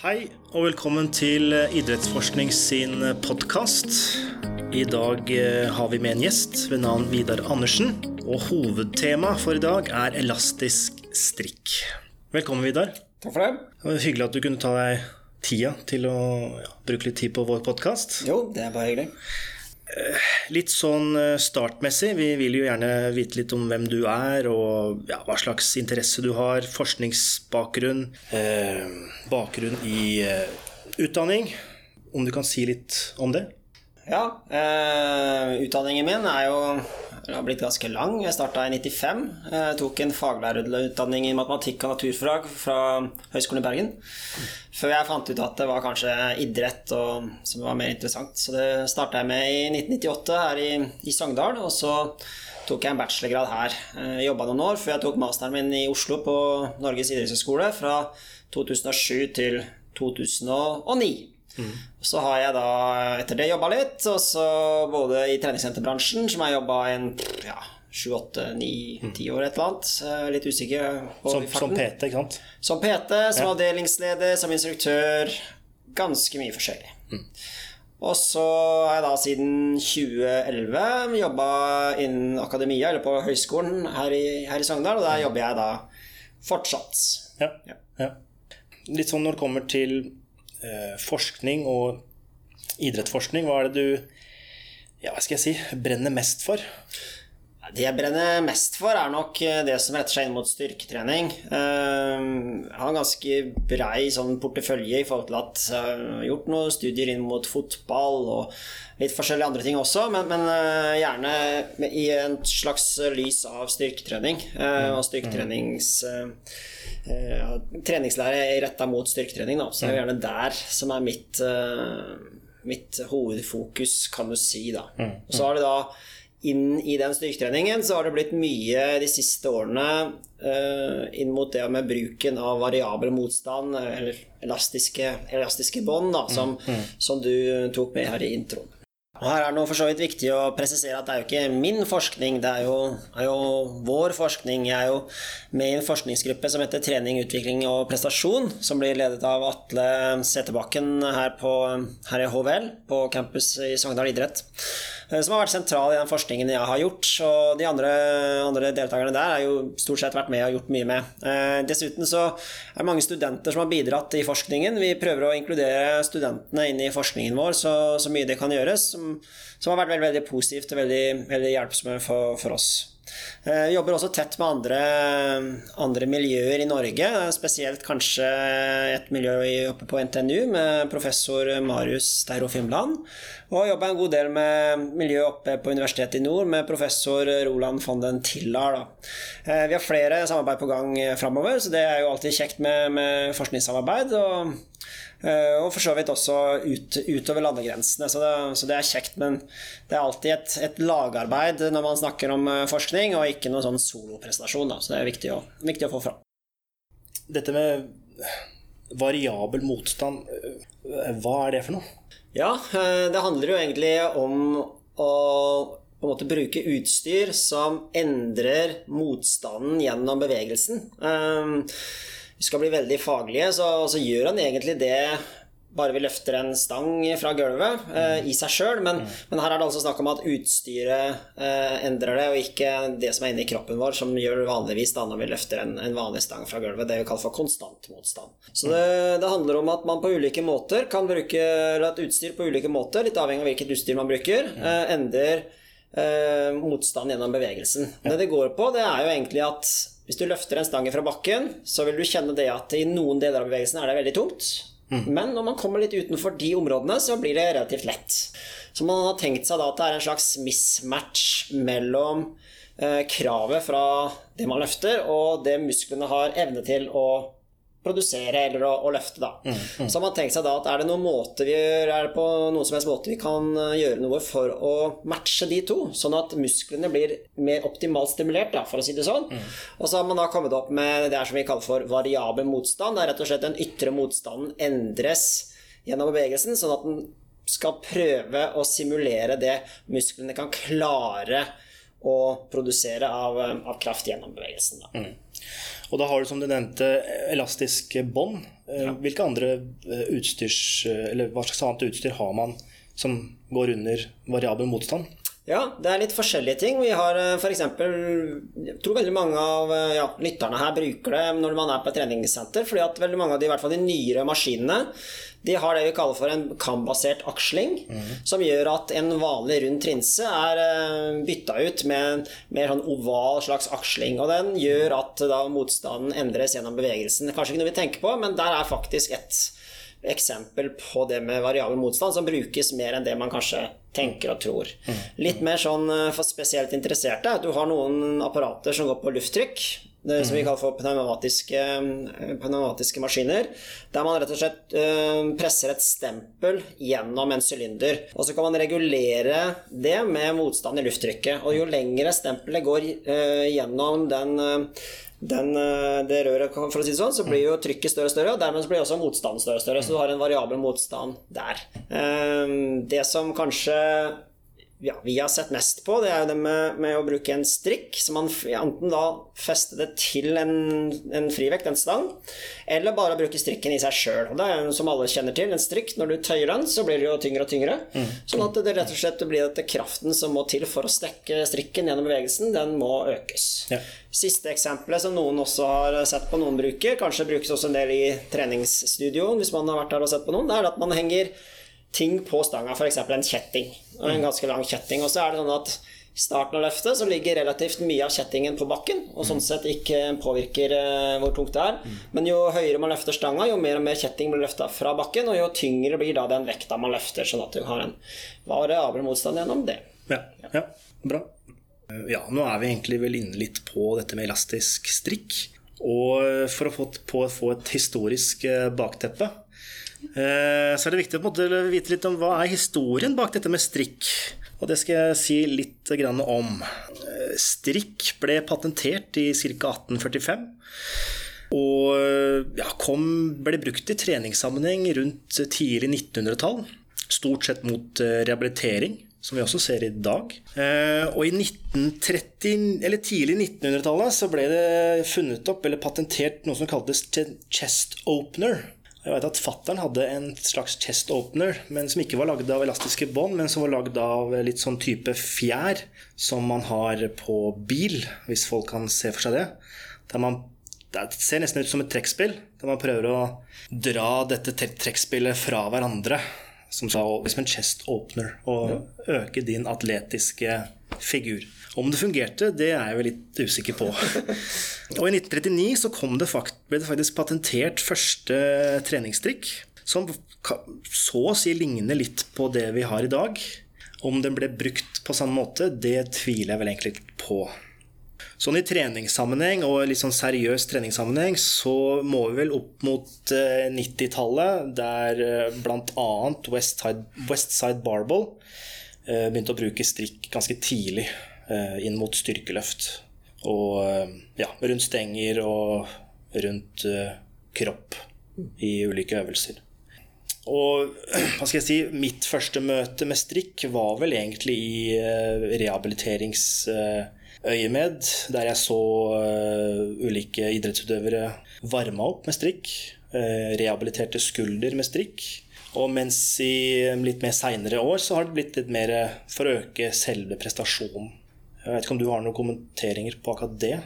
Hei og velkommen til Idrettsforskning sin podkast. I dag eh, har vi med en gjest ved navn Vidar Andersen. Og hovedtema for i dag er elastisk strikk. Velkommen, Vidar. Takk for det. Det var Hyggelig at du kunne ta deg tida til å ja, bruke litt tid på vår podkast. Jo, det er bare hyggelig. Litt sånn eh, startmessig, vi vil jo gjerne vite litt om hvem du er, og ja, hva slags interesse du har, forskningsbakgrunn, eh, bakgrunn i eh, utdanning. Om du kan si litt om det? Ja, eh, utdanningen min er jo har blitt ganske lang. Jeg starta i 95. Jeg tok en faglærerutdanning i matematikk og naturfag fra Høgskolen i Bergen. Før jeg fant ut at det var kanskje idrett og, som var mer interessant. Så det starta jeg med i 1998 her i, i Sogndal. Og så tok jeg en bachelorgrad her. Jeg Jobba noen år før jeg tok masteren min i Oslo på Norges idrettshøgskole fra 2007 til 2009. Mm. Så har jeg da etter det jobba litt, og så både i treningssenterbransjen, som jeg jobba en ja, sju, åtte, ni, ti år, et eller annet. Litt usikker på som, som PT, ikke sant? Som PT, som ja. avdelingsleder, som instruktør. Ganske mye forskjellig. Mm. Og så har jeg da siden 2011 jobba innen akademia, eller på høyskolen her i, her i Sogndal, og der jobber jeg da fortsatt. Ja. ja. Litt sånn når det kommer til forskning og idrettsforskning, hva er det du ja, hva skal jeg si, brenner mest for? Det jeg brenner mest for, er nok eh, det som retter seg inn mot styrketrening. Eh, jeg har en ganske brei sånn portefølje i forhold til at jeg har gjort noen studier inn mot fotball og litt forskjellige andre ting også, men, men eh, gjerne i en slags lys av styrketrening og styrketrenings treningslære retta mot styrketrening. Da. Så det er gjerne der som er mitt, mitt hovedfokus, kan du si. Da. Og så har det da inn i den styrketreningen så har det blitt mye de siste årene uh, inn mot det med bruken av variabel motstand, eller elastiske, elastiske bånd, som, mm, mm. som, du tok med her i introen. Og Her er det for så vidt viktig å presisere at det er jo ikke min forskning, det er jo, er jo vår forskning. Jeg er jo med i en forskningsgruppe som heter Trening, utvikling og prestasjon, som blir ledet av Atle Seterbakken her, på, her i HVL, på campus i Sogndal idrett. Eh, som har vært sentral i den forskningen jeg har gjort. Og de andre, andre deltakerne der har jo stort sett vært med og gjort mye med. Eh, dessuten så er det mange studenter som har bidratt i forskningen. Vi prøver å inkludere studentene inn i forskningen vår så, så mye det kan gjøres, som, som har vært veldig, veldig positivt og veldig, veldig hjelpsomme for, for oss. Eh, vi jobber også tett med andre, andre, miljøer i Norge, spesielt kanskje et miljø oppe på NTNU med professor Marius Steiro Fimland. Og jobber en god del med miljø oppe på Universitetet i Nord med professor Roland von den Tillar. Eh, vi har flere samarbeid på gang framover, så det er jo alltid kjekt med, med forskningssamarbeid. og Eh, og for så vidt også ut, utover landegrensene. Så det, så det, er kjekt, men det er alltid et, et, lagarbeid når man snakker om eh, forskning, og ikke noen sånn soloprestasjon. Så det er viktig å, viktig å få fram. Dette med variabel motstand, eh, hva er det for noe? Ja, det handler jo egentlig om å på en måte bruke utstyr som endrer motstanden gjennom bevegelsen vi skal bli veldig faglige, så, så gjør han egentlig det bare vi løfter en stang fra gulvet eh, i seg sjøl. Men, mm. men, her er det altså snakk om at utstyret eh, endrer det, og ikke det som er inni kroppen vår, som gjør vanligvis da når vi løfter en, en vanlig stang fra gulvet. Det vi kaller for konstant motstand. Så det, det, handler om at man på ulike måter kan bruke et utstyr på ulike måter, litt avhengig av hvilket utstyr man bruker, eh, endrer eh, motstand gjennom bevegelsen. Det det går på, det er jo egentlig at hvis du løfter en stange fra bakken, så vil du kjenne det at i noen deler av bevegelsen er det veldig tungt. Mm. Men når man kommer litt utenfor de områdene, så blir det relativt lett. Så man har tenkt seg da at det er en slags mismatch mellom eh, kravet fra det man løfter, og det musklene har evne til å produsere eller å, å løfte. Da. Mm, mm. Så har man tenkt seg da at er det noen måte vi gjør, er det på noen som helst måte vi kan eh, gjøre noe for å matche de to, sånn at musklene blir mer optimalt stimulert, da, for å si det sånn. Mm. Og så har man da kommet opp med det som vi kaller for variabel motstand. Det er rett og slett den ytre motstanden endres gjennom bevegelsen, sånn at den skal prøve å simulere det musklene kan klare å produsere av, av kraft gjennom bevegelsen. Da. Og da har du, som du nevnte, elastiske bånd. Ja. hvilke andre eh, utstyrs, eller hva slags annet utstyr har man som går under variabel motstand? Ja, det er litt forskjellige ting. Vi har f.eks. Jeg tror veldig mange av ja, lytterne her bruker det når man er på et treningssenter. fordi at veldig mange av de, i hvert fall de nyere maskinene de har det vi kaller for en kambasert aksling, mm. som gjør at en vanlig rund trinse er uh, bytta ut med en mer sånn oval slags aksling. Og den gjør at da motstanden endres gjennom bevegelsen. Kanskje ikke noe vi tenker på, men der er faktisk et eksempel på det med variabel motstand som brukes mer enn det man kanskje tenker og tror. Mm. Litt mer sånn eh, for spesielt interesserte. Du har noen apparater som går på lufttrykk det som vi kaller for pneumatiske, eh, pneumatiske, maskiner. Der man rett og slett uh, presser et stempel gjennom en sylinder. Og så kan man regulere det med motstand i lufttrykket. Og jo lengre stempelet går uh, gjennom den, den, det røret, for å si det sånn, så blir jo trykket større og større, og dermed blir også motstanden større og større. Så du har en variabel motstand der. Det som kanskje ja, vi har sett mest på, det er jo det med, med å bruke en strikk. Så man enten da fester det til en, en frivekt, en stang, eller bare bruke strikken i seg sjøl. Det er jo som alle kjenner til, en strikk. Når du tøyer den, så blir det jo tyngre og tyngre. Mm. Sånn at det rett og slett blir dette kraften som må til for å strekke strikken gjennom bevegelsen, den må økes. Ja. Siste eksempelet som noen også har sett på noen bruker, kanskje brukes også en del i treningsstudioen hvis man har vært der og sett på noen, det er at man henger ting på stanga, f.eks. en kjetting. En ganske lang kjetting. Og så er det sånn at i starten av løftet så ligger relativt mye av kjettingen på bakken, og sånn sett ikke påvirker eh, hvor tungt det er. Men jo høyere man løfter stanga, jo mer og mer kjetting blir løfta fra bakken, og jo tyngre blir da den vekta man løfter, sånn at du har en variabel motstand gjennom det. Ja, ja, bra. Ja, nå er vi egentlig vel inne litt på dette med elastisk strikk. Og for å få, på, få et historisk eh, bakteppe Eh, så er det viktig å vite litt om hva er historien bak dette med strikk. Og det skal jeg si litt om. Eh, strikk ble patentert i ca. 1845. Og ja, kom, ble brukt i treningssammenheng rundt tidlig 1900-tall. Stort sett mot eh, rehabilitering, som vi også ser i dag. Og i 1930, eller tidlig 1900-tallet så ble det funnet opp eller patentert noe som kaltes chest opener. Jeg vet at fattern hadde en slags chest opener, men som ikke var lagd av elastiske bånd, men som var lagd av litt sånn type fjær som man har på bil, hvis folk kan se for seg det. Der man, det ser nesten ut som et trekkspill, der man prøver å dra dette trekkspillet fra hverandre. Som sa liksom en chest opener, og øke din atletiske figur. Om det fungerte, det er jeg vel litt usikker på. Og i 1939 så det ble det faktisk patentert første treningstrikk, som så å si ligner litt på det vi har i dag. Om den ble brukt på samme måte, det tviler jeg vel egentlig på. Sånn i treningssammenheng og litt sånn seriøs treningssammenheng så må vi vel opp mot 90-tallet, eh, der eh, bl.a. Westside, West Barbell eh, begynte å bruke strikk ganske tidlig. Eh, inn mot styrkeløft. Og eh, ja, rundt stenger og rundt eh, kropp i ulike øvelser. Og hva skal jeg si, mitt første møte med strikk var vel egentlig i rehabiliteringsøyemed, der jeg så ulike idrettsutøvere varma opp med strikk. Rehabiliterte skulder med strikk. Og mens i litt mer seinere år så har det blitt litt mer for å øke selve prestasjonen jeg vet ikke om du har noen kommenteringer på akkurat det?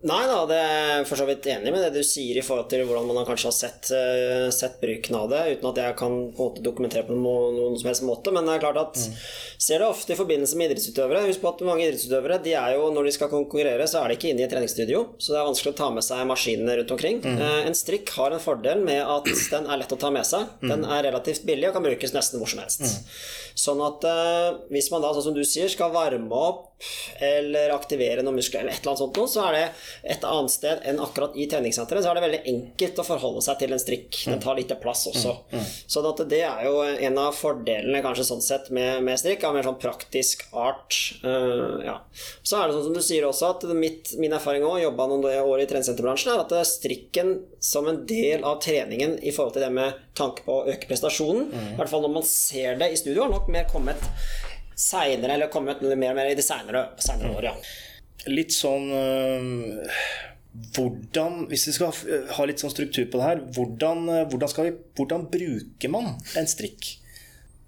Nei da, det er jeg for så vidt enig med det du sier i forhold til hvordan man kanskje har sett, uh, sett bruken av det, uten at jeg kan på dokumentere på noen, noen som helst måte. Men det er klart at mm. ser det ofte i forbindelse med idrettsutøvere. Husk på at mange idrettsutøvere de er jo, når de skal konkurrere, så er de ikke inne i et treningsstudio. Så det er vanskelig å ta med seg maskinene rundt omkring. Mm. Uh, en strikk har en fordel med at den er lett å ta med seg. Mm. Den er relativt billig og kan brukes nesten hvor som helst. Mm. Sånn at uh, hvis man da, sånn som du sier, skal varme opp eller aktivere noen muskler eller et eller annet sånt noe, så er det et annet sted enn akkurat i treningssenteret, så er det veldig enkelt å forholde seg til en strikk. Den mm. tar litt plass også. Mm. Mm. Så det er jo en av fordelene kanskje sånn sett med, med strikk, av mer sånn praktisk art. Uh, ja. Så er det sånn som du sier også, at mitt, min erfaring òg, jobba noen år i treningssenterbransjen, er at strikken som en del av treningen i forhold til det med tanke på å øke prestasjonen, mm. i hvert fall når man ser det i studio, har nok mer kommet seinere, eller kommet mer og mer i de seinere år, ja. Litt sånn øh, hvordan, Hvis vi skal ha litt sånn struktur på det her, hvordan, hvordan, vi, hvordan bruker man en strikk?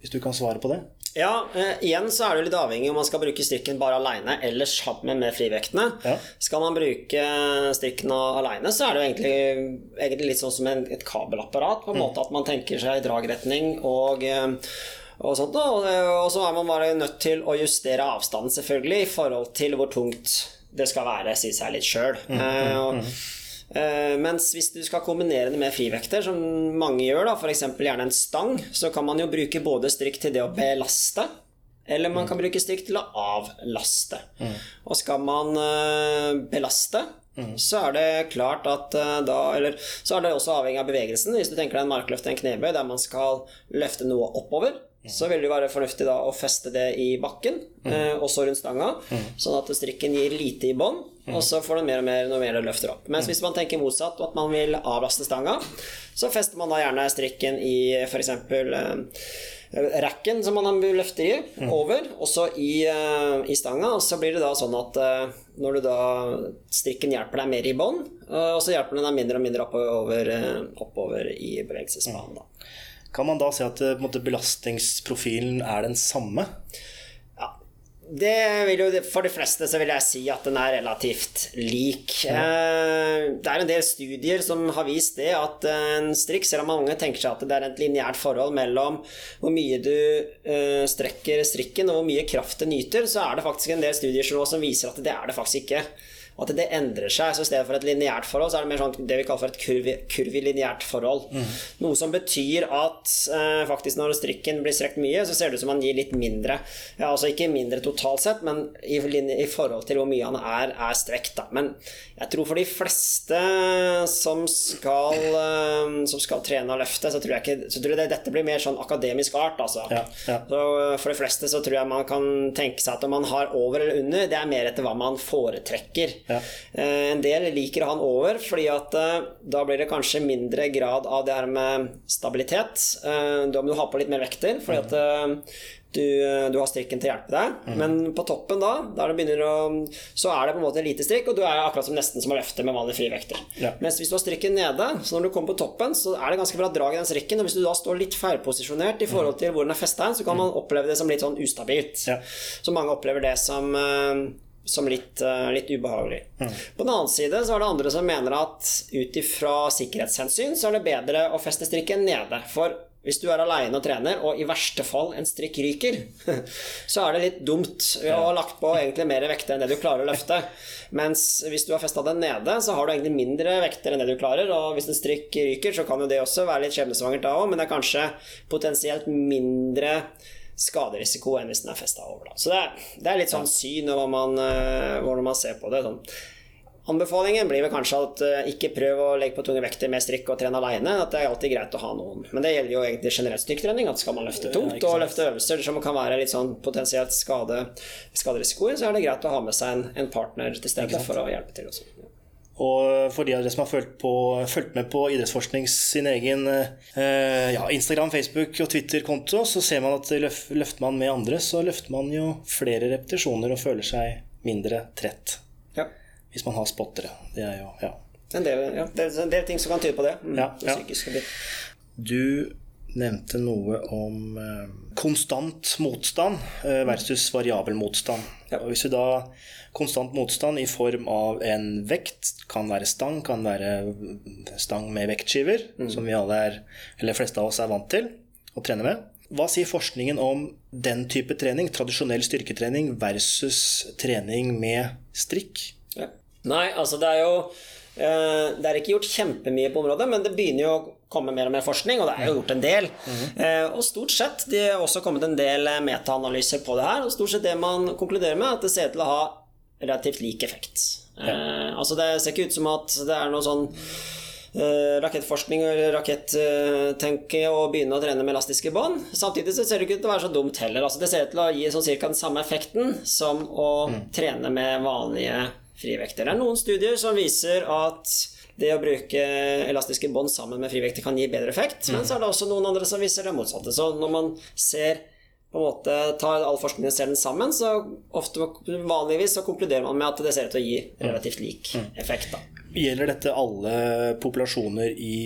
Hvis du kan svare på det? Ja, eh, igjen så er det litt avhengig om man skal bruke strikken bare aleine eller sammen med frivektene. Ja. Skal man bruke strikken aleine, så er det jo egentlig, egentlig litt sånn som en, et kabelapparat. På en mm. måte At man tenker seg dragretning og, eh, og sånt. Og, og så er man bare nødt til å justere avstanden, selvfølgelig, i forhold til hvor tungt det skal være, sier seg litt sjøl. Mm, mm, mm. Uh, mens hvis du skal kombinere det med frivekter, som mange gjør, da, f.eks. gjerne en stang, så kan man jo bruke både strikk til det å belaste, eller man kan bruke strikk til å avlaste. Og skal man uh, belaste, mm. så er det klart at uh, da Eller så er det også avhengig av bevegelsen. Hvis du tenker deg en markløft en knebøy der man skal løfte noe oppover, så vil det være fornuftig da å feste det i bakken, mm. eh, også rundt stanga, mm. sånn at strikken gir lite i bånn, mm. og så får den mer og mer når mer det løfter opp. Mens mm. hvis man tenker motsatt, at man vil avlaste stanga, så fester man da gjerne strikken i f.eks. Eh, racken som man løfter i, mm. over, også i, uh, i, stanga. Og så blir det da sånn at uh, når du da strikken hjelper deg mer i bånd, uh, og så hjelper den deg mindre og mindre oppover, oppover i bevegelsesbanen. da. Kan man da si at eh, måte, belastningsprofilen er den samme? Ja, det vil jo, For de fleste så vil jeg si at den er relativt lik. Ja. Eh, det er en del studier som har vist det at en strikk, selv om mange tenker seg at det er et lineært forhold mellom hvor mye du eh, strekker strikken og hvor mye kraft den nyter, så er det faktisk en del studier som viser at det er det faktisk ikke at det endrer seg. Så i stedet for et lineært forhold, så er det mer sånn det vi kaller for et kurvi, kurvilineært forhold. Mm. Noe som betyr at eh, faktisk når strikken blir strekt mye, så ser det ut som man gir litt mindre. Ja, altså ikke mindre totalt sett, men i, i forhold til hvor mye han er, er strekt. Da. Men jeg tror for de fleste som skal, eh, som skal trene og løfte, så tror jeg, ikke, så tror jeg det, dette blir mer sånn akademisk art. Altså. Ja, ja. Så eh, for de fleste så tror jeg man kan tenke seg at om man har over eller under, det er mer etter hva man foretrekker. Ja. Eh, en del liker han over, fordi at eh, da blir det kanskje mindre grad av det her med stabilitet. Eh, da må du ha på litt mer vekter, fordi at du, du, har strikken til å hjelpe deg. Mm. Men på toppen da, der det å, så er det på en måte lite strikk, og du er akkurat som nesten som å løfte med vanlige frivekter. Ja. Mens hvis du har strikken nede, så når du kommer på toppen, så er det ganske bra drag i den strikken. Og hvis du da står litt feilposisjonert i forhold til hvor den er festa, så kan man oppleve det som litt sånn ustabilt. Ja. Så mange opplever det som som litt, uh, litt ubehagelig. Mm. På den annen side så er det andre som mener at ut ifra sikkerhetshensyn så er det bedre å feste strikken nede. For hvis du er aleine og trener, og i verste fall en strikk ryker, så er det litt dumt å ha lagt på egentlig mer vekter enn det du klarer å løfte. Mens hvis du har festa den nede, så har du egentlig mindre vekter enn det du klarer. Og hvis en strikk ryker, så kan jo det også være litt skjebnesvangert da òg, men det er kanskje potensielt mindre skaderisiko enn hvis den er festa over. Da. Så det er, det er, litt sånn syn over man, uh, hvordan man ser på det. Sånn. Anbefalingen blir vel kanskje at uh, ikke prøv å legge på tunge vekter med strikk og trene aleine. At det er alltid greit å ha noen. Men det gjelder jo egentlig generelt styrketrening. At skal man løfte tungt og løfte øvelser som kan være litt sånn potensielt skade, skaderisiko, så er det greit å ha med seg en, en partner til stede for å hjelpe til. Også. Og for de av dere som har fulgt, på, fulgt med på Idrettsforskning sin egen eh, ja, Instagram, Facebook og Twitter-konto, så ser man at løfter man med andre, så løfter man jo flere repetisjoner og føler seg mindre trett. Ja. Hvis man har spottere. Det er jo Ja. En del, ja. det, er, en del ting som kan tyde på det. Mm, ja, det psykiske. Du nevnte noe om eh, konstant motstand eh, versus variabel motstand. Ja. Og hvis vi da konstant motstand i form av en vekt. Kan være stang, kan være stang med vektskiver, mm. som vi alle er, eller fleste av oss er vant til å trene med. Hva sier forskningen om den type trening, tradisjonell styrketrening versus trening med strikk? Ja. Nei, altså det er jo eh, Det er ikke gjort kjempemye på området, men det begynner jo komme mer og mer forskning, og det er jo gjort en del. Mm. Og stort sett det er også kommet en del metaanalyser på det her, og stort sett det man konkluderer med, er at det ser ut til å ha relativt lik effekt. Ja. Eh, altså Det ser ikke ut som at det er noe sånn eh, rakettforskning eller rakettenke å begynne å trene med elastiske bånd. Samtidig så ser det ikke ut til å være så dumt heller. Altså Det ser ut til å gi sånn cirka den samme effekten som å mm. trene med vanlige frivekter. Det er noen studier som viser at det å bruke elastiske bånd sammen med frivekter kan gi bedre effekt, mm. men så er det også noen andre som viser det motsatte. Så når man ser på en måte tar all forskningen og ser den sammen, så ofte vanligvis så konkluderer man med at det ser ut til å gi relativt lik mm. effekt. da. Gjelder dette alle populasjoner i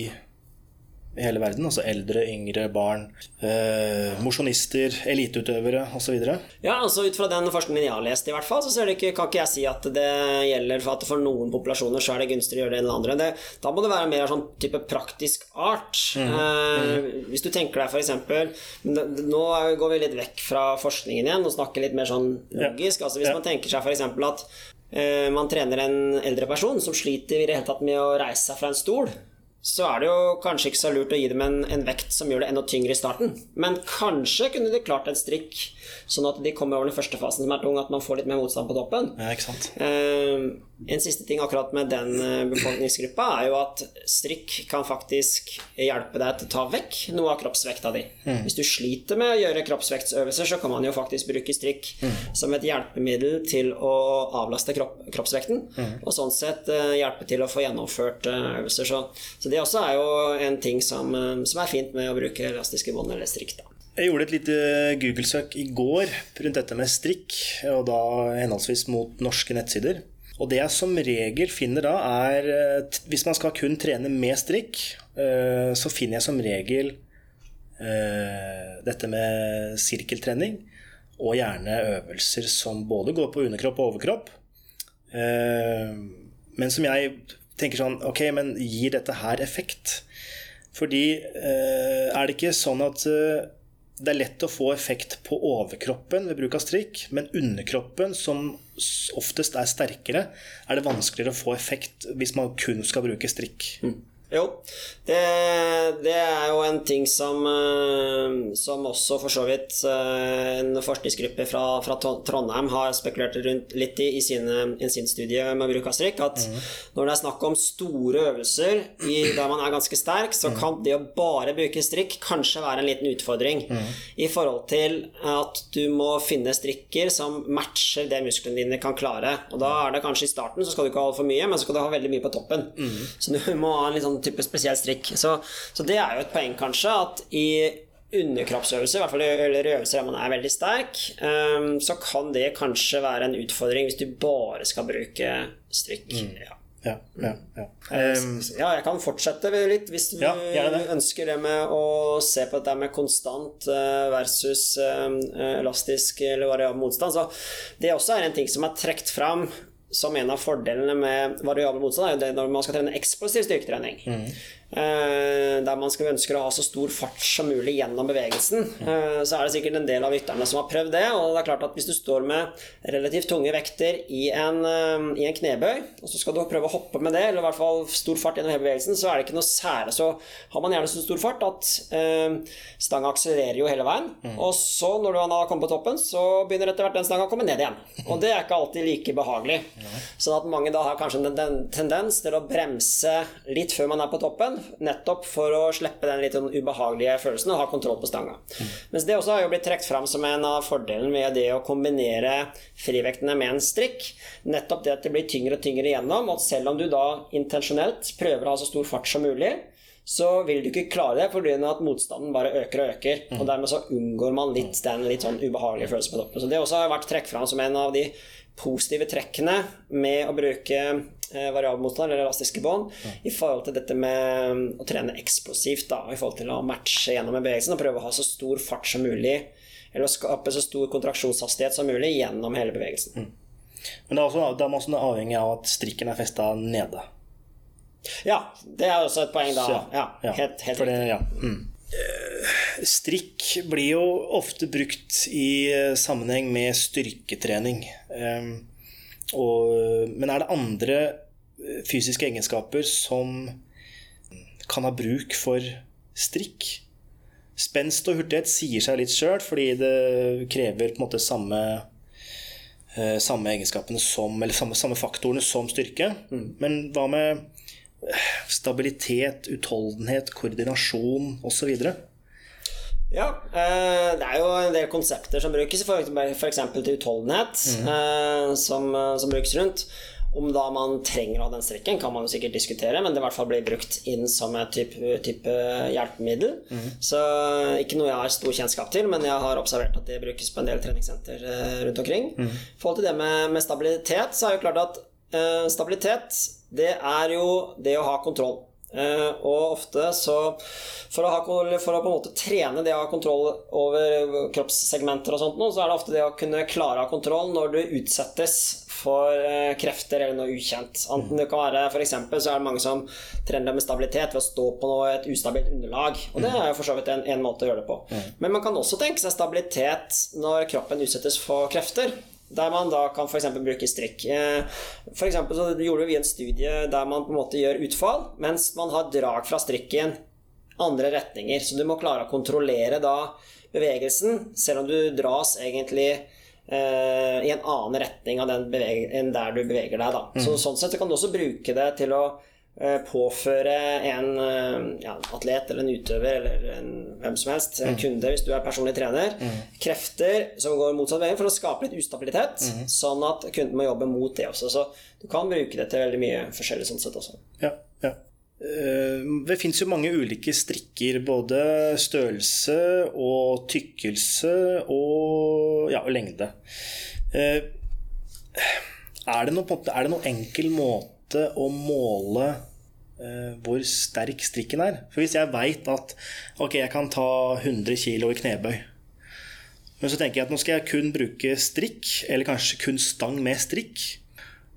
hele verden? Altså eldre, yngre, barn, eh, mosjonister, eliteutøvere osv.? Ja, altså ut fra den forskningen jeg har lest, i hvert fall, så det ikke, kan ikke jeg si at det gjelder for at for noen populasjoner så er det gunstig å gjøre det enn andre. Det, da må det være mer sånn type praktisk art. Mm. Eh, hvis du tenker deg f.eks. Nå går vi litt vekk fra forskningen igjen og snakker litt mer sånn logisk. Ja. Altså Hvis ja. man tenker seg f.eks. at eh, man trener en eldre person som sliter i det hele tatt med å reise seg fra en stol så er det jo kanskje ikke så lurt å gi dem en, en, vekt som gjør det enda tyngre i starten. Men kanskje kunne de klart en strikk, sånn at de kommer over den første fasen som er tung, at man får litt mer motstand på toppen. Ja, ikke sant? Uh, en siste ting akkurat med den eh, befolkningsgruppa er jo at strikk kan faktisk hjelpe deg til å ta vekk noe av kroppsvekta di. Mm. Hvis du sliter med å gjøre kroppsvektsøvelser, så kan man jo faktisk bruke strikk mm. som et hjelpemiddel til å avlaste kropp, kroppsvekten, mm. og sånn sett uh, hjelpe til å få gjennomført uh, øvelser. Så, så, det også er jo en ting som, som er fint med å bruke elastiske bånd eller strikk. da. Jeg gjorde et lite Google-søk i går rundt dette med strikk, og da henholdsvis mot norske nettsider. Og det jeg som regel finner da, er eh, Hvis man skal kun trene med strikk, eh, så finner jeg som regel eh, dette med sirkeltrening. Og gjerne øvelser som både går på underkropp og overkropp. Men som jeg tenker sånn Ok, men gir dette her effekt? Fordi er det ikke sånn at det er lett å få effekt på overkroppen ved bruk av strikk, men underkroppen, som oftest er sterkere, er det vanskeligere å få effekt hvis man kun skal bruke strikk. Mm. Jo, det, det, er jo en ting som, eh, som også for så vidt eh, en forskningsgruppe fra, fra Trondheim har spekulert rundt litt i i, sine, i sin studie med bruk av strikk. At mm. når det er snakk om store øvelser i, der man er ganske sterk, så mm. kan det å bare bruke strikk kanskje være en liten utfordring mm. i forhold til at du må finne strikker som matcher det musklene dine kan klare. Og da er det kanskje i starten så skal du ikke ha altfor mye, men så skal du ha veldig mye på toppen. Mm. Så du må ha en litt sånn sånn type spesiell strikk. Så, så, det er jo et poeng, kanskje, at i underkroppsøvelser, i hvert fall eller øvelser der man er veldig sterk, um, så kan det kanskje være en utfordring hvis du bare skal bruke strikk. Mm. Ja. Ja, ja, ja. Um, ja, jeg kan fortsette litt hvis du det. ønsker det med å se på dette med konstant eh, versus um, elastisk eller variabel motstand. Så det også er en ting som er trukket fram som en av fordelene med variabel motstand, er jo det når man skal trene eksplosiv styrketrening. Mm. Eh, der man skal ønske å ha så stor fart som mulig gjennom bevegelsen, eh, så er det sikkert en del av lytterne som har prøvd det. Og det er klart at hvis du står med relativt tunge vekter i en, eh, i en knebøy, og så skal du prøve å hoppe med det, eller i hvert fall stor fart gjennom hele bevegelsen, så er det ikke noe sære. Så har man gjerne så stor fart at stanga akselererer jo hele veien. Mm. Og så, når du har kommet på toppen, så begynner etter hvert den stanga å komme ned igjen. Og det er ikke alltid like behagelig. Sånn at mange da har kanskje en tendens til å bremse litt før man er på toppen nettopp for å slippe den litt sånn ubehagelige følelsen og ha kontroll på stanga. Mm. Mens det også har jo blitt trukket fram som en av fordelene med det å kombinere frivektene med en strikk. Nettopp det at det blir tyngre og tyngre igjennom, og selv om du da intensjonelt prøver å ha så stor fart som mulig, så vil du ikke klare det fordi at motstanden bare øker og øker. Og dermed så unngår man litt den litt sånn ubehagelige følelsen på toppen. Så det også har vært trukket fram som en av de positive trekkene med å bruke variabelmotstand eller elastiske bånd ja. i forhold til dette med mm, å trene eksplosivt. Da, I forhold til å matche gjennom bevegelsen og prøve å ha så stor fart som mulig. Eller å skape så stor kontraksjonshastighet som mulig gjennom hele bevegelsen. Mm. Men det er, også, det er også avhengig av at strikken er festa nede. Ja, det er også et poeng, da. Så, ja, helt, helt det, ja. Mm. Strikk blir jo ofte brukt i eh, sammenheng med styrketrening. Ehm, og, men er det andre eh, fysiske egenskaper som kan ha bruk for strikk? Spenst og hurtighet sier seg litt sjøl, fordi det krever på en måte samme, eh, samme egenskapene som, eller samme, samme faktorene som styrke. Mm. Men hva med stabilitet, utholdenhet, koordinasjon osv.? Ja, eh, det er jo en del konsepter som brukes, f.eks. til utholdenhet, mm. som, som, brukes rundt. Om da man trenger å ha den strekken, kan man jo sikkert diskutere, men det i hvert fall blir brukt inn som et type, type hjelpemiddel. Mm. Så ikke noe jeg har stor kjennskap til, men jeg har observert at det brukes på en del treningssenter rundt omkring. Mm. I forhold til det med, med stabilitet, så er jo klart at eh, stabilitet, det er jo det å ha kontroll. Eh, og ofte så for å, ha, for å, på en måte trene det å ha kontroll over kroppssegmenter og sånt, så er det ofte det å kunne klare å ha kontroll når du utsettes for eh, krefter eller noe ukjent. Enten det kan være for eksempel, så er det mange som trener med stabilitet ved å stå på noe, et ustabilt underlag. Og det er jo for så vidt en, en måte å gjøre det på. Men man kan også tenke seg stabilitet når kroppen utsettes for krefter. Der man da kan f.eks. bruke strikk. Eh, for eksempel så gjorde vi en studie der man på en måte gjør utfall mens man har drag fra strikken andre retninger. Så du må klare å kontrollere da bevegelsen, selv om du dras egentlig eh, i en annen retning enn der du beveger deg. Da. Mm. Så, sånn sett så kan du også bruke det til å påføre en eh, ja, atlet eller en utøver eller en, hvem som helst, en mm. kunde hvis du er personlig trener, mm. krefter som går motsatt vei for å skape litt ustabilitet, mm. sånn at kunden må jobbe mot det også. Så du kan bruke det til veldig mye forskjellig sånn sett også. Ja, ja. Eh, det fins jo mange ulike strikker, både størrelse og tykkelse og, ja, og lengde. Eh, er det, noe, er det noen enkel måte å måle eh, hvor sterk strikken er? For hvis jeg veit at ok, jeg kan ta 100 kg i knebøy, men så tenker jeg at nå skal jeg kun bruke strikk, eller kanskje kun stang med strikk,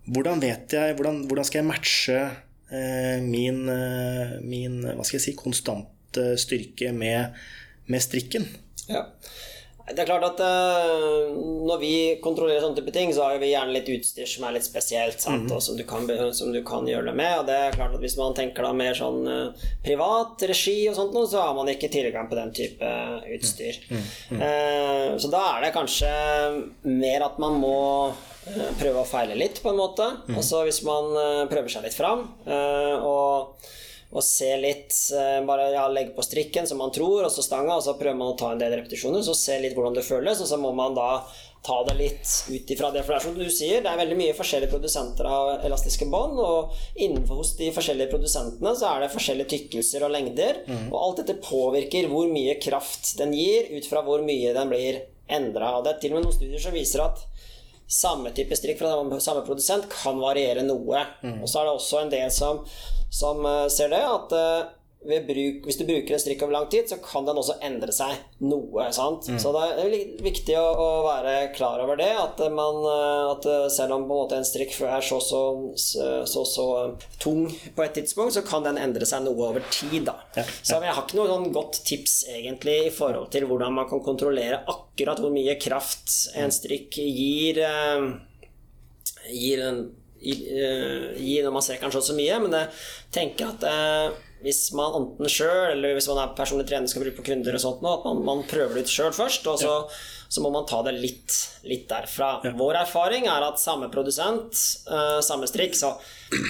hvordan vet jeg, hvordan, hvordan skal jeg matche Eh, min, eh, min, hva skal jeg si, konstante styrke med, med strikken. Ja. Det er klart at uh, Når vi kontrollerer sånne type ting, så har vi gjerne litt utstyr som er litt spesielt, mm. og som du, kan, som du, kan, gjøre det med. Og det er klart at Hvis man tenker da mer sånn uh, privat regi, og sånt så har man ikke tilgang på den type utstyr. Mm. -hmm. Uh, så da er det kanskje mer at man må Eh, prøve å feile litt, på en måte. Mm. Altså hvis man eh, prøver seg litt fram eh, og, og se litt Bare ja, legge på strikken som man tror, og så stanga, og så prøver man å ta en del repetisjoner, så se litt hvordan det føles, og så må man da ta det litt ut ifra det. For det er som du sier, det er veldig mye forskjellige produsenter av elastiske bånd, og innenfor hos de forskjellige produsentene så er det forskjellige tykkelser og lengder, mm. og alt dette påvirker hvor mye kraft den gir, ut fra hvor mye den blir endra. Det er til og med noen studier som viser at samme type strikk fra samme produsent kan variere noe. Mm. Og så er det også en del som, som eh, ser det, at uh, bruk, hvis du bruker en strikk over lang tid, så kan den også endre seg noe. Mm. Så det er viktig å, å, være klar over det. At, man, eh, at selv om en, en strikk er så så, så så, tung på et tidspunkt, så kan den endre seg noe over tid. Ja. Så jeg har ikke noe sånn godt tips egentlig i forhold til hvordan man kan kontrollere akkurat hvor mye kraft en strikk gir. Eh, gir, en, eh, gir når man ser kanskje så, så mye, men jeg tenker at hvis man enten sjøl eller hvis man er personlig trener skal bruke på kunder, og sånt, at man, man prøver det ut sjøl først. Og så, ja. så, må man ta det litt, litt derfra. Ja. Vår erfaring er at samme produsent, eh, samme strikk, så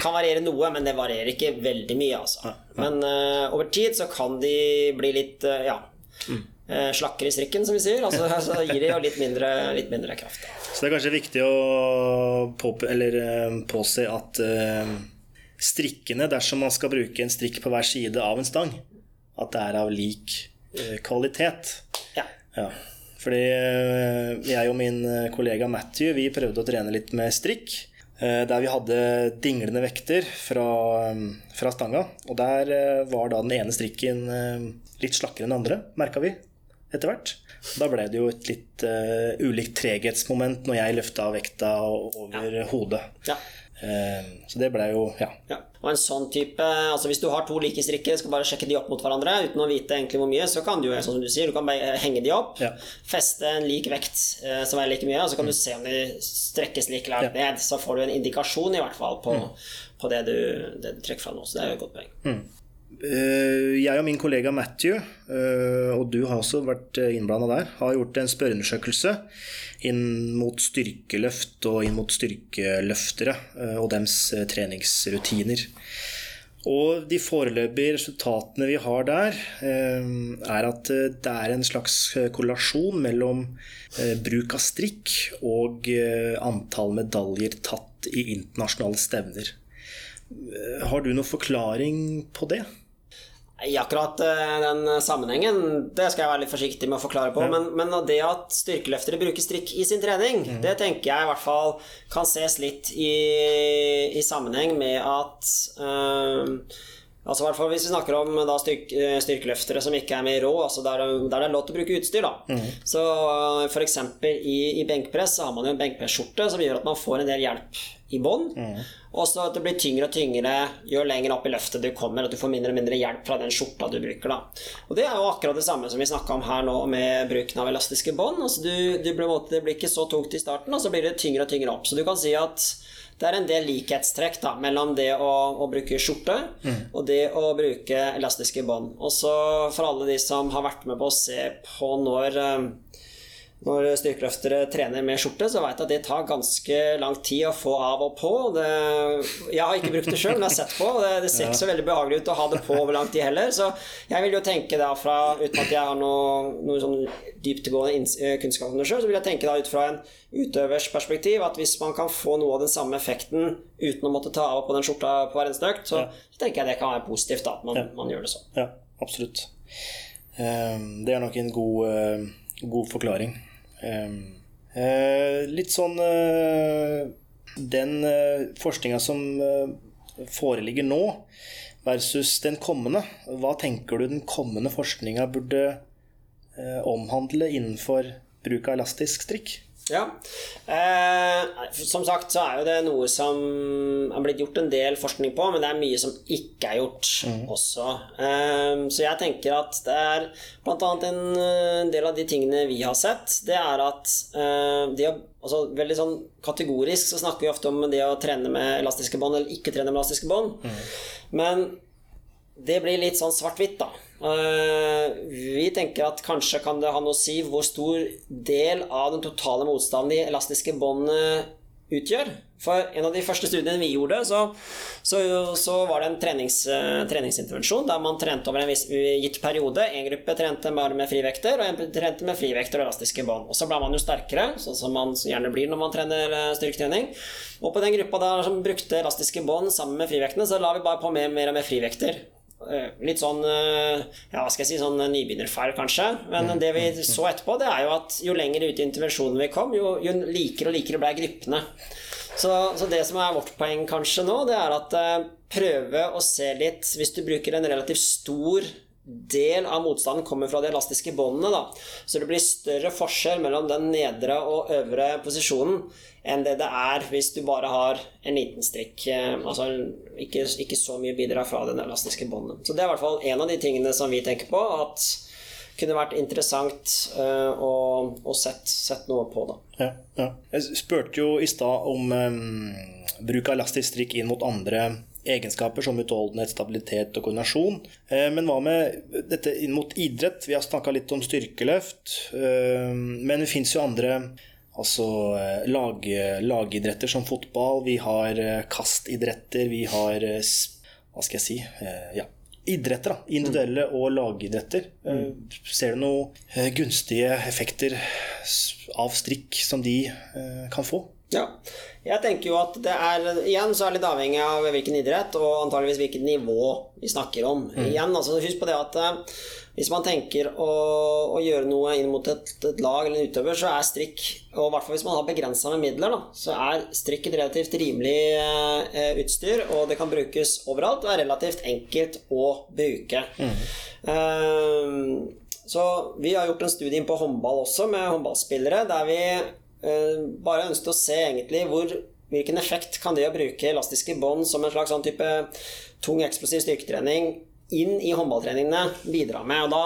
kan variere noe, men det varierer ikke veldig mye. Altså. Men eh, over tid så kan de bli litt uh, ja, mm. Slakkere i strikken, som vi sier. Altså, så gir de jo litt mindre, litt mindre kraft. Så det er kanskje viktig å på, eller, påse at strikkene dersom man skal bruke en strikk på hver side av en stang. At det er av lik uh, kvalitet. Ja. ja. Fordi uh, jeg og min eh, kollega Matthew vi prøvde å trene litt med strikk. Der vi hadde dinglende vekter fra, fra stanga. Og der var da den ene strikken litt slakkere enn den andre, merka vi etter hvert. Da ble det jo et litt uh, ulikt treghetsmoment når jeg løfta vekta over ja. hodet. Ja. Eh, så det ble jo ja. ja. Og en sånn type altså Hvis du har to like strikker, skal bare sjekke de opp mot hverandre uten å vite egentlig hvor mye, så kan du jo sånn som du sier, du kan bare henge de opp, feste en lik vekt eh, som er like mye, og så kan mm. du se om de strekkes like langt ned. Så får du en indikasjon i hvert fall på, mm. på det, du, det, du, trekker fra nå. Så det er jo et godt poeng. Mm. Eh, jeg og min kollega Matthew, eh, og du har også vært innblanda der, har gjort en spørreundersøkelse inn mot styrkeløft og inn mot styrkeløftere eh, og dems treningsrutiner. Og de foreløpige resultatene vi har der, er at det er en slags korrelasjon mellom bruk av strikk og antall medaljer tatt i internasjonale stevner. Har du noen forklaring på det? I akkurat eh, den sammenhengen, det skal jeg være litt forsiktig med å forklare på. Ja. Men, men, det at styrkeløftere bruker strikk i sin trening, mm. det tenker jeg i hvert fall kan ses litt i, i sammenheng med at øh, Altså hvert fall Hvis vi snakker om da, styrk, styrkeløftere som ikke er med i rå, altså der, der, det er lov til å bruke utstyr. da mm. Så f.eks. I, i benkpress så har man jo en benkpresskjorte som gjør at man får en del hjelp i bånn. Mm. Og så at det blir tyngre og tyngre jo lenger opp i løftet du kommer, at du får mindre og mindre hjelp fra den skjorta du bruker. da. Og Det er jo akkurat det samme som vi snakka om her nå med bruken av elastiske bånd. Altså det blir ikke så tungt i starten, og så blir det tyngre og tyngre opp. Så du kan si at det er en del likhetstrekk da, mellom det å, å bruke skjorte mm. og det å bruke elastiske bånd. Og så for alle de som har vært med på å se på når eh, når styrkeløftere trener med skjorte, så vet jeg at det tar ganske lang tid å få av og på. Det, jeg har ikke brukt det sjøl, men jeg har sett på. Det, det ser ikke så veldig behagelig ut å ha det på over lang tid heller. Så jeg vil jo tenke da fra, uten at jeg har noe, noe sånn dyptgående eh, kunnskap om det sjøl, så vil jeg tenke da ut fra en utøvers perspektiv at hvis man kan få noe av den samme effekten uten å måtte ta av på den skjorta på hver eneste økt, så, ja. så, tenker jeg det kan være positivt da, at man, ja. man gjør det sånn. Ja, absolutt. Ehm, det er nok en god, eh, god forklaring. Eh, litt sånn eh, Den eh, forskninga som foreligger nå, versus den kommende. Hva tenker du den kommende forskninga burde omhandle innenfor bruk av elastisk strikk? Ja. Eh, som sagt så er jo det noe som er blitt gjort en del forskning på, men det er mye som ikke er gjort mm. også. Eh, så jeg tenker at det er bl.a. En, en del av de tingene vi har sett, det er at eh, de har altså, Veldig sånn kategorisk så snakker vi ofte om det å trene med elastiske bånd eller ikke trene med elastiske bånd. Mm. Men det blir litt sånn svart-hvitt, da. Eh, vi tenker at kanskje kan det ha noe å si hvor stor del av den totale motstanden de elastiske båndene utgjør. For en av de første studiene vi gjorde, så, så, så var det en trenings, uh, treningsintervensjon der man trente over en viss, gitt periode. En gruppe trente bare med frivekter, og en trente med frivekter og elastiske bånd. Og så ble man jo sterkere, sånn som man gjerne blir når man trener uh, styrketrening. Og på den gruppa der som brukte elastiske bånd sammen med frivektene, så la vi bare på mer, mer og mer frivekter. Eh, litt sånn eh, ja, hva skal jeg si, sånn nybegynnerfeil, kanskje. Men mm. det vi så etterpå, det er jo at jo lenger ut i intervensjonen vi kom, jo, jo likere og likere ble gruppene. Så, så, det som er vårt poeng kanskje nå, det er at uh, prøve å se litt Hvis du bruker en relativt stor del av motstanden kommer fra de elastiske båndene, da. Så det blir større forskjell mellom den nedre og øvre posisjonen enn det det er hvis du bare har en liten strikk. Eh, altså ikke, ikke så mye bidrag fra den elastiske båndet. Så det er i hvert fall en av de tingene som vi tenker på at kunne vært interessant uh, å, å sett, sett, noe på. Da. Ja, ja. Jeg spurte jo i stad om um, bruk av elastisk strikk inn mot andre egenskaper som utholdenhet, stabilitet og koordinasjon. Uh, men hva med dette inn mot idrett? Vi har snakka litt om styrkeløft, uh, men det fins jo andre Altså eh, lag, lagidretter som fotball, vi har eh, kastidretter, vi har eh, Hva skal jeg si? Ja, idretter. da, Individuelle og lagidretter. Ser du noen gunstige effekter av strikk som de kan få? Ja. Jeg tenker jo at det er Igjen så er det litt avhengig av hvilken idrett og antageligvis hvilket nivå vi snakker om. Mm. Igjen, altså Husk på det at hvis man tenker å, å gjøre noe inn mot et, et, lag eller en utøver, så er strikk, og i hvert fall hvis man har begrensa med midler, da, så er strikk et relativt rimelig eh, utstyr, og det kan brukes overalt og er relativt enkelt å bruke. Mm. Um, så vi har gjort en studie inn på håndball også, med håndballspillere, der vi bare ønsket å se egentlig hvor Hvilken effekt kan det å bruke elastiske bånd som en slags sånn type tung, eksplosiv styrketrening inn i håndballtreningene bidra med. Og da,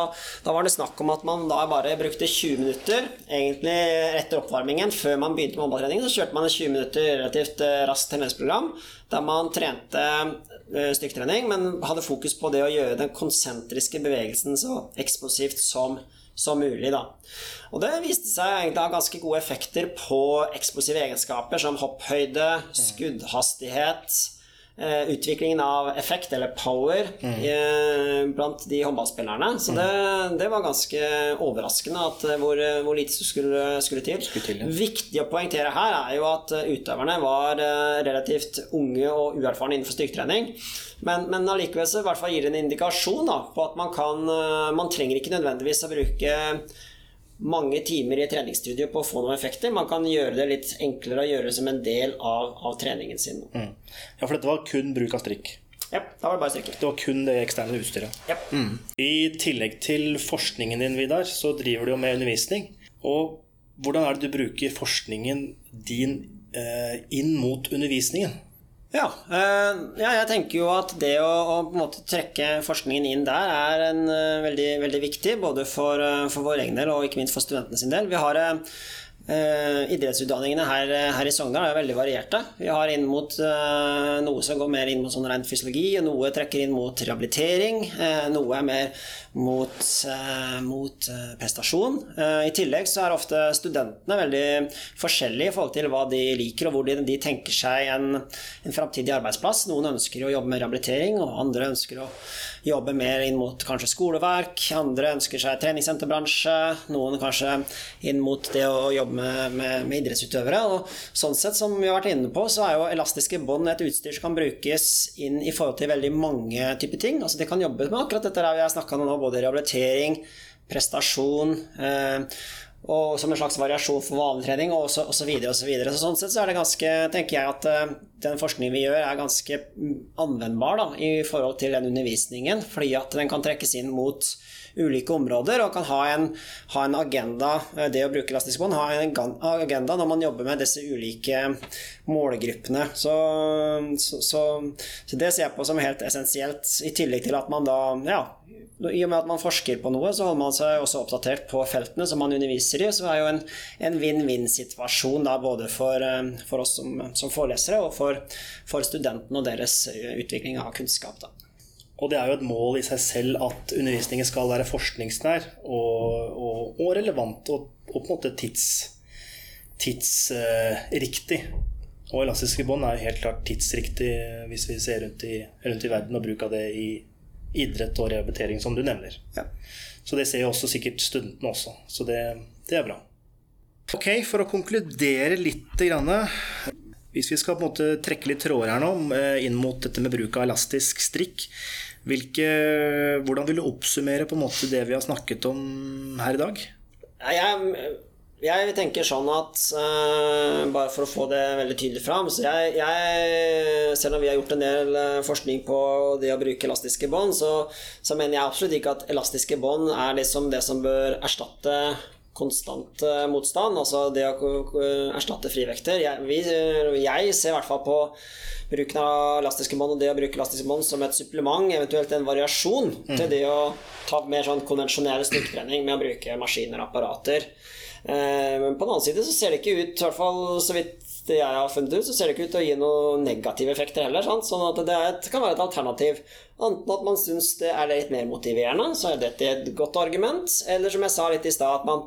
da, var det snakk om at man da bare brukte 20 minutter egentlig etter oppvarmingen. Før man begynte med håndballtrening, så kjørte man 20 minutter relativt eh, raskt treningsprogram der man trente eh, styrketrening, men hadde fokus på det å gjøre den konsentriske bevegelsen så eksplosivt som, som mulig. Da. Og det viste seg egentlig å ha ganske gode effekter på eksplosive egenskaper som hopphøyde, skuddhastighet eh, utviklingen av effekt, eller power, mm. blant de håndballspillerne. Så det, det, var ganske overraskende at, hvor, hvor lite skulle, skulle til. Skulle til ja. Viktig å poengtere her er jo at utøverne var relativt unge og uerfarne innenfor styrketrening. Men, men allikevel så i hvert fall gir det en indikasjon da, på at man kan Man trenger ikke nødvendigvis å bruke mange timer i treningsstudio på å få noen effekter. Man kan gjøre det litt enklere å gjøre det som en del av, av treningen sin. Mm. Ja, for dette var kun bruk av strikk? Ja, da var det bare strikk Det var kun det eksterne utstyret? Ja. Mm. I tillegg til forskningen din, Vidar, så driver du jo med undervisning. Og hvordan er det du bruker forskningen din eh, inn mot undervisningen? Ja, øh, ja, jeg tenker jo at det å, å, på en måte trekke forskningen inn der er en, uh, veldig, veldig, viktig. Både for, uh, for vår egen del og ikke minst for studentene sin del. Vi har uh, idrettsutdanningene her, her, i Sogndal er veldig varierte. Vi har inn mot noe som går mer inn mot sånn rent fysiologi, og noe trekker inn mot rehabilitering. noe er mer mot, mot prestasjon. I tillegg så er ofte studentene veldig forskjellige i forhold til hva de liker, og hvor de, de tenker seg en en framtidig arbeidsplass. Noen ønsker å jobbe med rehabilitering, og andre ønsker å jobbe mer inn mot kanskje skoleverk. Andre ønsker seg treningssenterbransje. Noen kanskje inn mot det å jobbe med, med, med idrettsutøvere. Og sånn sett, som vi har vært inne på, så er jo elastiske bånd et utstyr som kan brukes inn i forhold til veldig mange typer ting. Altså de kan jobbe med akkurat dette vi har snakka om nå, både rehabilitering, prestasjon. Eh, og som en slags variasjon for vanlig trening og så, så videre og så videre. Så sånn sett så er det ganske, tenker jeg at uh, den forskningen vi gjør er ganske anvendbar da, i forhold til den undervisningen, fordi at den kan trekkes inn mot ulike områder og kan ha en, ha en agenda, eh, det å bruke elastisk bånd, ha en agenda når man jobber med disse ulike målgruppene. Så, så, så, så det ser jeg på som helt essensielt, i tillegg til at man da ja, i og med at man forsker på noe, så holder man seg også oppdatert på feltene som man underviser i. Så det er jo en vinn-vinn-situasjon både for, eh, for, oss som, som forelesere og for, for studentene og deres eh, utvikling av kunnskap. Da. Og det er jo et mål i seg selv at undervisningen skal være forskningsnær og, og, og relevant og, og, på en måte tidsriktig. uh, og elastiske bånd er jo helt klart tidsriktig hvis vi ser rundt i, rundt i verden og bruk av det i idrett og rehabilitering, som du nevner. Ja. Så det ser jo også sikkert studentene også. Så det, det, er bra. Ok, for å konkludere litt grann, Hvis vi skal på en måte trekke litt tråder her nå eh, inn mot dette med bruk av elastisk strikk, hvilke, hvordan vil du oppsummere på en måte det vi har snakket om her i dag? Jeg jeg tenker sånn at uh, Bare for å få det veldig tydelig fram så jeg, jeg, Selv om vi har gjort en del uh, forskning på det å bruke elastiske bånd, så, så, mener jeg absolutt ikke at elastiske bånd er liksom det som bør erstatte konstant uh, motstand. Altså det å erstatte frivekter. Jeg, vi, jeg ser i hvert fall på bruken av elastiske bånd og det å bruke elastiske bånd som et supplement, eventuelt en variasjon, mm. til det å ta mer sånn konvensjonell styrketrening med å bruke maskiner og apparater. Eh, men på den annen side så ser det ikke ut, i hvert fall så vidt jeg har funnet ut, så ser det ikke ut til å gi noen negative effekter heller. Sant? Sånn at det, et, kan være et alternativ. Enten at man syns det er litt mer motiverende, så er dette et godt argument. Eller som jeg sa litt i stad, at man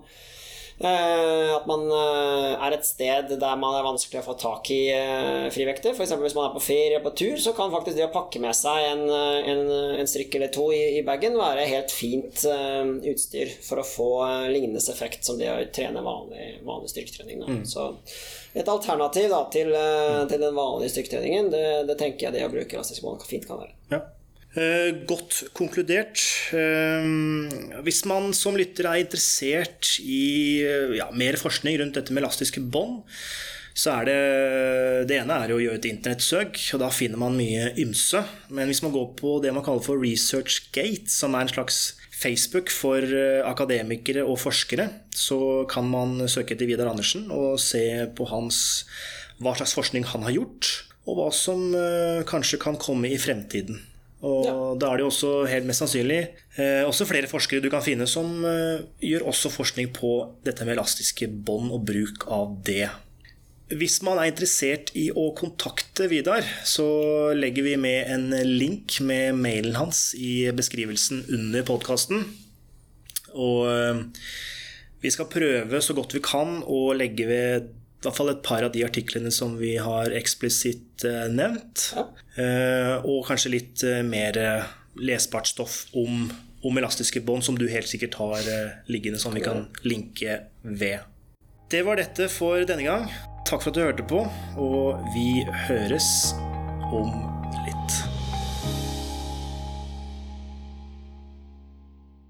at man eh, er et sted der man er vanskelig å få tak i eh, frivekter. F.eks. hvis man er på ferie og på tur, så kan faktisk det å pakke med seg en, en, en strikk eller to i, i bagen være helt fint utstyr for å få lignende effekt som det å trene vanlig, vanlig styrketrening. Mm. Så et alternativ da, til, til, den vanlige styrketreningen, det, det, tenker jeg det å bruke elastisk bånd fint kan være. Ja. Eh, godt konkludert. Eh, hvis man som lytter er interessert i ja, mer forskning rundt dette med elastiske bånd, så er det Det ene er å gjøre et internettsøk, og da finner man mye ymse. Men hvis man går på det man kaller for ResearchGate, som er en slags Facebook for eh, akademikere og forskere, så kan man søke etter Vidar Andersen og se på hans, hva slags forskning han har gjort, og hva som kanskje kan komme i fremtiden. Og ja. da er det jo også helt mest sannsynlig eh, også flere forskere du kan finne som eh, gjør også forskning på dette med elastiske bånd og bruk av det. Hvis man er interessert i å kontakte Vidar, så legger vi med en link med mailen hans i beskrivelsen under podkasten. Og eh, vi skal prøve så godt vi kan å legge ved i hvert fall et par av de artiklene som vi har eksplisitt eh, nevnt. Eh, og kanskje litt eh, mer lesbart stoff om, om elastiske bånd, som du helt sikkert har liggende, som vi kan linke ved. Det var dette for denne gang. Takk for at du hørte på, og vi høres om